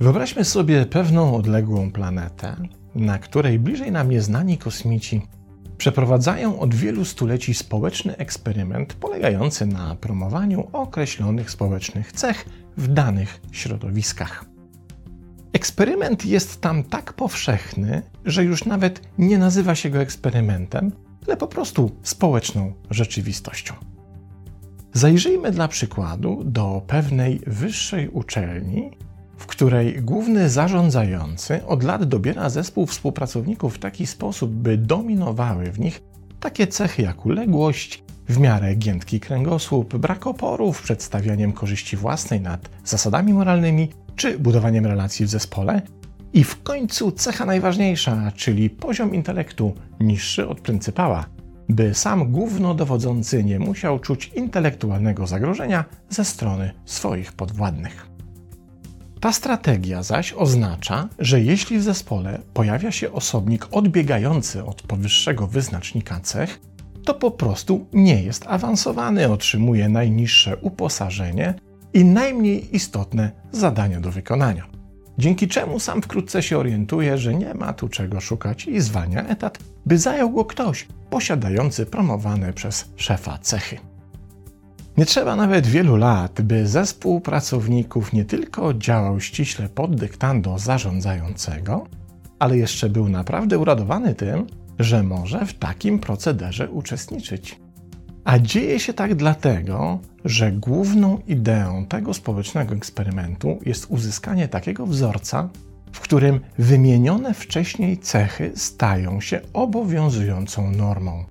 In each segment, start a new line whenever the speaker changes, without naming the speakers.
Wyobraźmy sobie pewną odległą planetę, na której bliżej nam nieznani kosmici przeprowadzają od wielu stuleci społeczny eksperyment polegający na promowaniu określonych społecznych cech w danych środowiskach. Eksperyment jest tam tak powszechny, że już nawet nie nazywa się go eksperymentem, ale po prostu społeczną rzeczywistością. Zajrzyjmy dla przykładu do pewnej wyższej uczelni, w której główny zarządzający od lat dobiera zespół współpracowników w taki sposób, by dominowały w nich takie cechy jak uległość, w miarę giętki kręgosłup, brak oporów, przedstawianiem korzyści własnej nad zasadami moralnymi czy budowaniem relacji w zespole. I w końcu cecha najważniejsza, czyli poziom intelektu niższy od pryncypała, by sam głównodowodzący nie musiał czuć intelektualnego zagrożenia ze strony swoich podwładnych. Ta strategia zaś oznacza, że jeśli w zespole pojawia się osobnik odbiegający od powyższego wyznacznika cech, to po prostu nie jest awansowany, otrzymuje najniższe uposażenie i najmniej istotne zadania do wykonania. Dzięki czemu sam wkrótce się orientuje, że nie ma tu czego szukać i zwalnia etat, by zajął go ktoś posiadający promowane przez szefa cechy. Nie trzeba nawet wielu lat, by zespół pracowników nie tylko działał ściśle pod dyktando zarządzającego, ale jeszcze był naprawdę uradowany tym, że może w takim procederze uczestniczyć. A dzieje się tak dlatego, że główną ideą tego społecznego eksperymentu jest uzyskanie takiego wzorca, w którym wymienione wcześniej cechy stają się obowiązującą normą.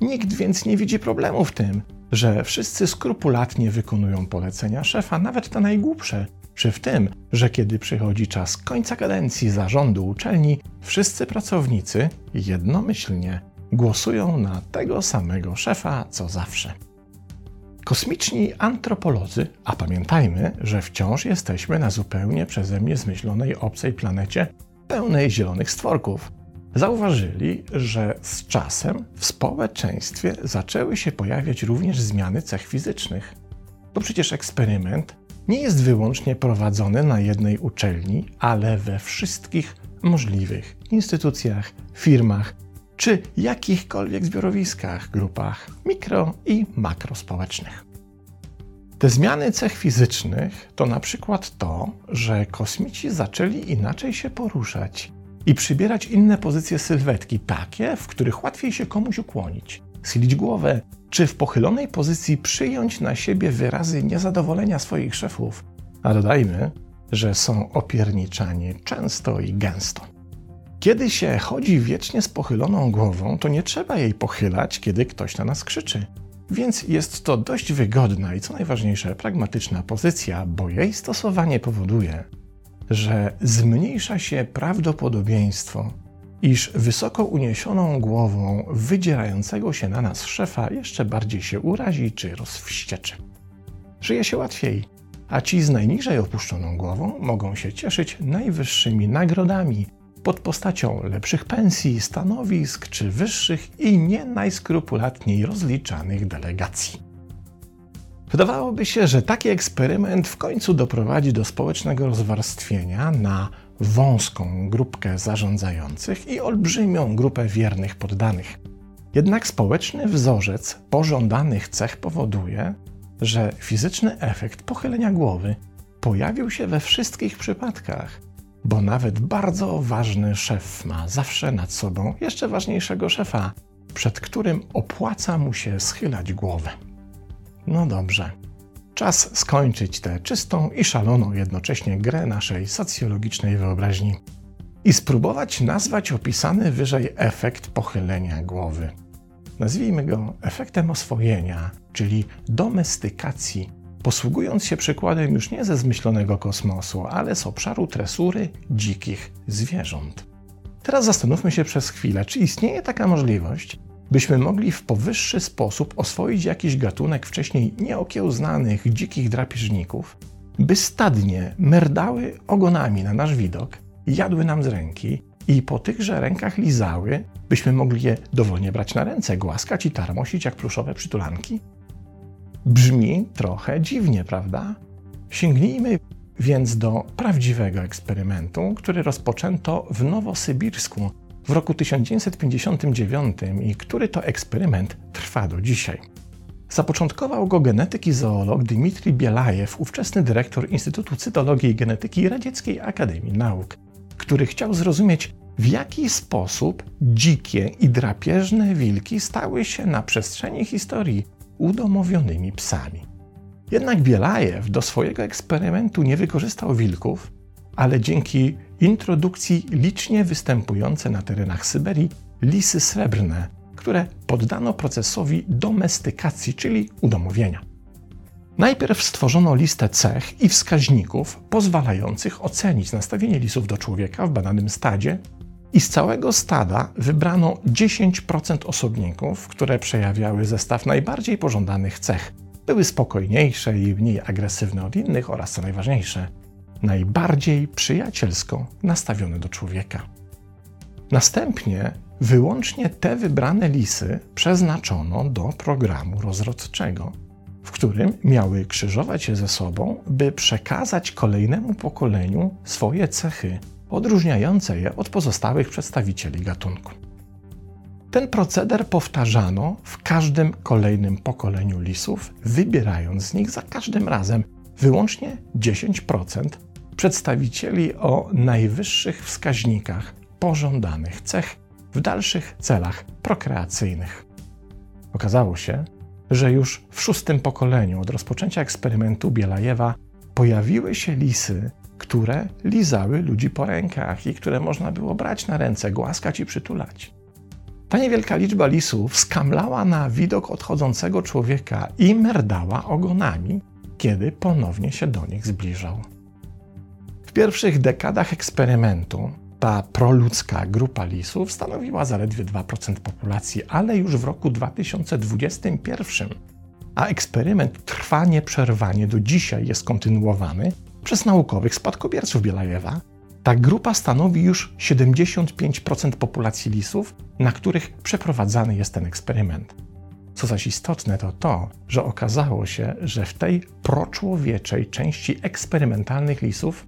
Nikt więc nie widzi problemu w tym, że wszyscy skrupulatnie wykonują polecenia szefa, nawet te najgłupsze, czy w tym, że kiedy przychodzi czas końca kadencji zarządu uczelni, wszyscy pracownicy jednomyślnie głosują na tego samego szefa co zawsze. Kosmiczni antropolodzy, a pamiętajmy, że wciąż jesteśmy na zupełnie przeze mnie zmyślonej obcej planecie pełnej zielonych stworków, zauważyli, że z czasem w społeczeństwie zaczęły się pojawiać również zmiany cech fizycznych. Bo przecież eksperyment nie jest wyłącznie prowadzony na jednej uczelni, ale we wszystkich możliwych instytucjach, firmach czy jakichkolwiek zbiorowiskach, grupach mikro i makrospołecznych. Te zmiany cech fizycznych to na przykład to, że kosmici zaczęli inaczej się poruszać i przybierać inne pozycje sylwetki, takie, w których łatwiej się komuś ukłonić, schylić głowę, czy w pochylonej pozycji przyjąć na siebie wyrazy niezadowolenia swoich szefów. A dodajmy, że są opierniczani często i gęsto. Kiedy się chodzi wiecznie z pochyloną głową, to nie trzeba jej pochylać, kiedy ktoś na nas krzyczy. Więc jest to dość wygodna i co najważniejsze, pragmatyczna pozycja, bo jej stosowanie powoduje, że zmniejsza się prawdopodobieństwo, iż wysoko uniesioną głową wydzierającego się na nas szefa jeszcze bardziej się urazi czy rozwścieczy. Żyje się łatwiej, a ci z najniżej opuszczoną głową mogą się cieszyć najwyższymi nagrodami pod postacią lepszych pensji, stanowisk czy wyższych i nie najskrupulatniej rozliczanych delegacji. Wydawałoby się, że taki eksperyment w końcu doprowadzi do społecznego rozwarstwienia na wąską grupkę zarządzających i olbrzymią grupę wiernych poddanych. Jednak społeczny wzorzec pożądanych cech powoduje, że fizyczny efekt pochylenia głowy pojawił się we wszystkich przypadkach, bo nawet bardzo ważny szef ma zawsze nad sobą jeszcze ważniejszego szefa, przed którym opłaca mu się schylać głowę. No dobrze. Czas skończyć tę czystą i szaloną jednocześnie grę naszej socjologicznej wyobraźni i spróbować nazwać opisany wyżej efekt pochylenia głowy. Nazwijmy go efektem oswojenia, czyli domestykacji, posługując się przykładem już nie ze zmyślonego kosmosu, ale z obszaru tresury dzikich zwierząt. Teraz zastanówmy się przez chwilę, czy istnieje taka możliwość, byśmy mogli w powyższy sposób oswoić jakiś gatunek wcześniej nieokiełznanych dzikich drapieżników, by stadnie merdały ogonami na nasz widok, jadły nam z ręki i po tychże rękach lizały, byśmy mogli je dowolnie brać na ręce, głaskać i tarmosić jak pluszowe przytulanki? Brzmi trochę dziwnie, prawda? Sięgnijmy więc do prawdziwego eksperymentu, który rozpoczęto w Nowosybirsku w roku 1959 i który to eksperyment trwa do dzisiaj. Zapoczątkował go genetyk i zoolog Dmitrij Bielajew, ówczesny dyrektor Instytutu Cytologii i Genetyki Radzieckiej Akademii Nauk, który chciał zrozumieć, w jaki sposób dzikie i drapieżne wilki stały się na przestrzeni historii udomowionymi psami. Jednak Bielajew do swojego eksperymentu nie wykorzystał wilków, ale dzięki introdukcji licznie występujące na terenach Syberii lisy srebrne, które poddano procesowi domestykacji, czyli udomowienia. Najpierw stworzono listę cech i wskaźników pozwalających ocenić nastawienie lisów do człowieka w badanym stadzie i z całego stada wybrano 10% osobników, które przejawiały zestaw najbardziej pożądanych cech. Były spokojniejsze i mniej agresywne od innych oraz, co najważniejsze, najbardziej przyjacielsko nastawione do człowieka. Następnie wyłącznie te wybrane lisy przeznaczono do programu rozrodczego, w którym miały krzyżować się ze sobą, by przekazać kolejnemu pokoleniu swoje cechy odróżniające je od pozostałych przedstawicieli gatunku. Ten proceder powtarzano w każdym kolejnym pokoleniu lisów, wybierając z nich za każdym razem wyłącznie 10% przedstawicieli o najwyższych wskaźnikach pożądanych cech w dalszych celach prokreacyjnych. Okazało się, że już w szóstym pokoleniu od rozpoczęcia eksperymentu Bielajewa pojawiły się lisy, które lizały ludzi po rękach i które można było brać na ręce, głaskać i przytulać. Ta niewielka liczba lisów skamlała na widok odchodzącego człowieka i merdała ogonami, kiedy ponownie się do nich zbliżał. W pierwszych dekadach eksperymentu ta proludzka grupa lisów stanowiła zaledwie 2% populacji, ale już w roku 2021, a eksperyment trwa nieprzerwanie do dzisiaj, jest kontynuowany przez naukowych spadkobierców Bielajewa, ta grupa stanowi już 75% populacji lisów, na których przeprowadzany jest ten eksperyment. Co zaś istotne, to to, że okazało się, że w tej proczłowieczej części eksperymentalnych lisów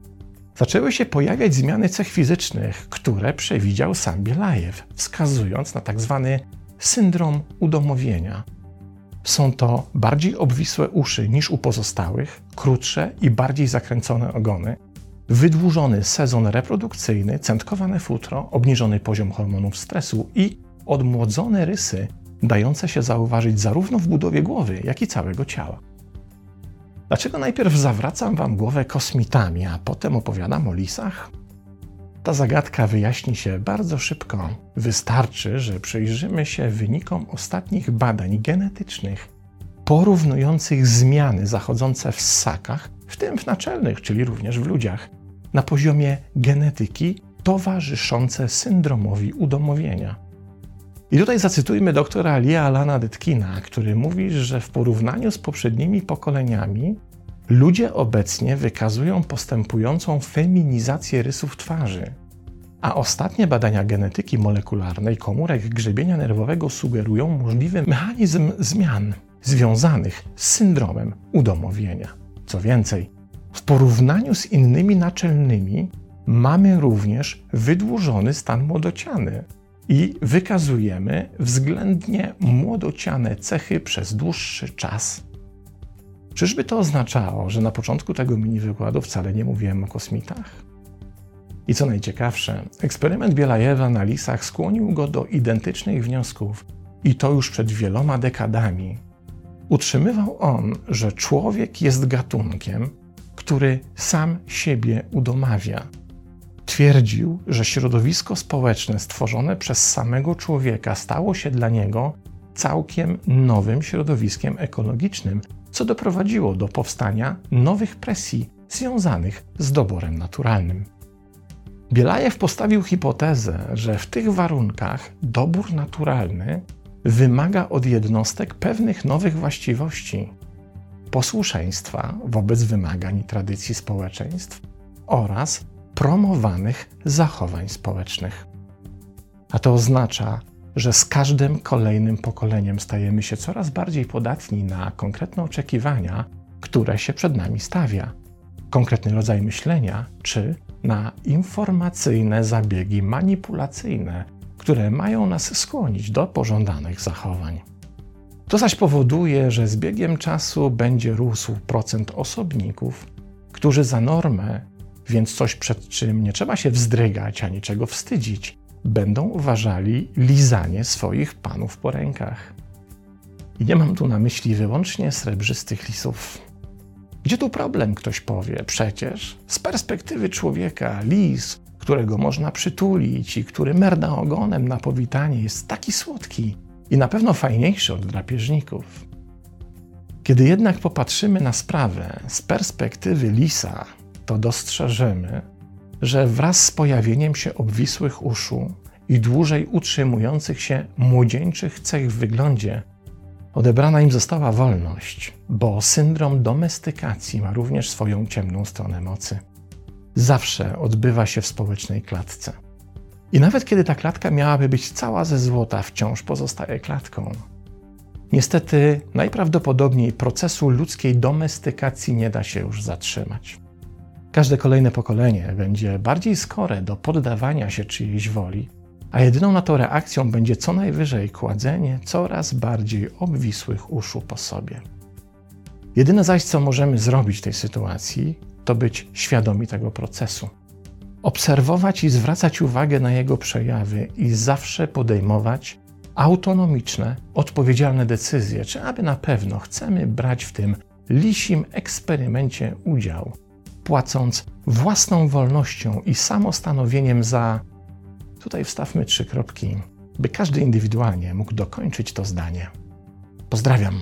zaczęły się pojawiać zmiany cech fizycznych, które przewidział sam Bielajew, wskazując na tzw. Tak syndrom udomowienia. Są to bardziej obwisłe uszy niż u pozostałych, krótsze i bardziej zakręcone ogony, wydłużony sezon reprodukcyjny, centkowane futro, obniżony poziom hormonów stresu i odmłodzone rysy, dające się zauważyć zarówno w budowie głowy, jak i całego ciała. Dlaczego najpierw zawracam Wam głowę kosmitami, a potem opowiadam o lisach? Ta zagadka wyjaśni się bardzo szybko. Wystarczy, że przyjrzymy się wynikom ostatnich badań genetycznych porównujących zmiany zachodzące w ssakach, w tym w naczelnych, czyli również w ludziach, na poziomie genetyki towarzyszące syndromowi udomowienia. I tutaj zacytujmy doktora Lia Alana Detkina, który mówi, że w porównaniu z poprzednimi pokoleniami ludzie obecnie wykazują postępującą feminizację rysów twarzy. A ostatnie badania genetyki molekularnej komórek grzebienia nerwowego sugerują możliwy mechanizm zmian związanych z syndromem udomowienia. Co więcej, w porównaniu z innymi naczelnymi mamy również wydłużony stan młodociany i wykazujemy względnie młodociane cechy przez dłuższy czas. Czyżby to oznaczało, że na początku tego mini wykładu wcale nie mówiłem o kosmitach? I co najciekawsze, eksperyment Bielajewa na lisach skłonił go do identycznych wniosków i to już przed wieloma dekadami. Utrzymywał on, że człowiek jest gatunkiem, który sam siebie udomawia. Twierdził, że środowisko społeczne stworzone przez samego człowieka stało się dla niego całkiem nowym środowiskiem ekologicznym, co doprowadziło do powstania nowych presji związanych z doborem naturalnym. Bielajew postawił hipotezę, że w tych warunkach dobór naturalny wymaga od jednostek pewnych nowych właściwości, posłuszeństwa wobec wymagań i tradycji społeczeństw oraz promowanych zachowań społecznych. A to oznacza, że z każdym kolejnym pokoleniem stajemy się coraz bardziej podatni na konkretne oczekiwania, które się przed nami stawia, konkretny rodzaj myślenia, czy na informacyjne zabiegi manipulacyjne, które mają nas skłonić do pożądanych zachowań. To zaś powoduje, że z biegiem czasu będzie rósł procent osobników, którzy za normę, więc coś przed czym nie trzeba się wzdrygać ani czego wstydzić, będą uważali lizanie swoich panów po rękach. I nie mam tu na myśli wyłącznie srebrzystych lisów. Gdzie tu problem, ktoś powie? Przecież z perspektywy człowieka lis, którego można przytulić i który merda ogonem na powitanie, jest taki słodki i na pewno fajniejszy od drapieżników. Kiedy jednak popatrzymy na sprawę z perspektywy lisa, to dostrzeżymy, że wraz z pojawieniem się obwisłych uszu i dłużej utrzymujących się młodzieńczych cech w wyglądzie, odebrana im została wolność, bo syndrom domestykacji ma również swoją ciemną stronę mocy. Zawsze odbywa się w społecznej klatce. I nawet kiedy ta klatka miałaby być cała ze złota, wciąż pozostaje klatką. Niestety, najprawdopodobniej procesu ludzkiej domestykacji nie da się już zatrzymać. Każde kolejne pokolenie będzie bardziej skore do poddawania się czyjejś woli, a jedyną na to reakcją będzie co najwyżej kładzenie coraz bardziej obwisłych uszu po sobie. Jedyne zaś, co możemy zrobić w tej sytuacji, to być świadomi tego procesu. Obserwować i zwracać uwagę na jego przejawy i zawsze podejmować autonomiczne, odpowiedzialne decyzje, czy aby na pewno chcemy brać w tym lisim eksperymencie udział, płacąc własną wolnością i samostanowieniem za. Tutaj wstawmy trzy kropki, by każdy indywidualnie mógł dokończyć to zdanie. Pozdrawiam.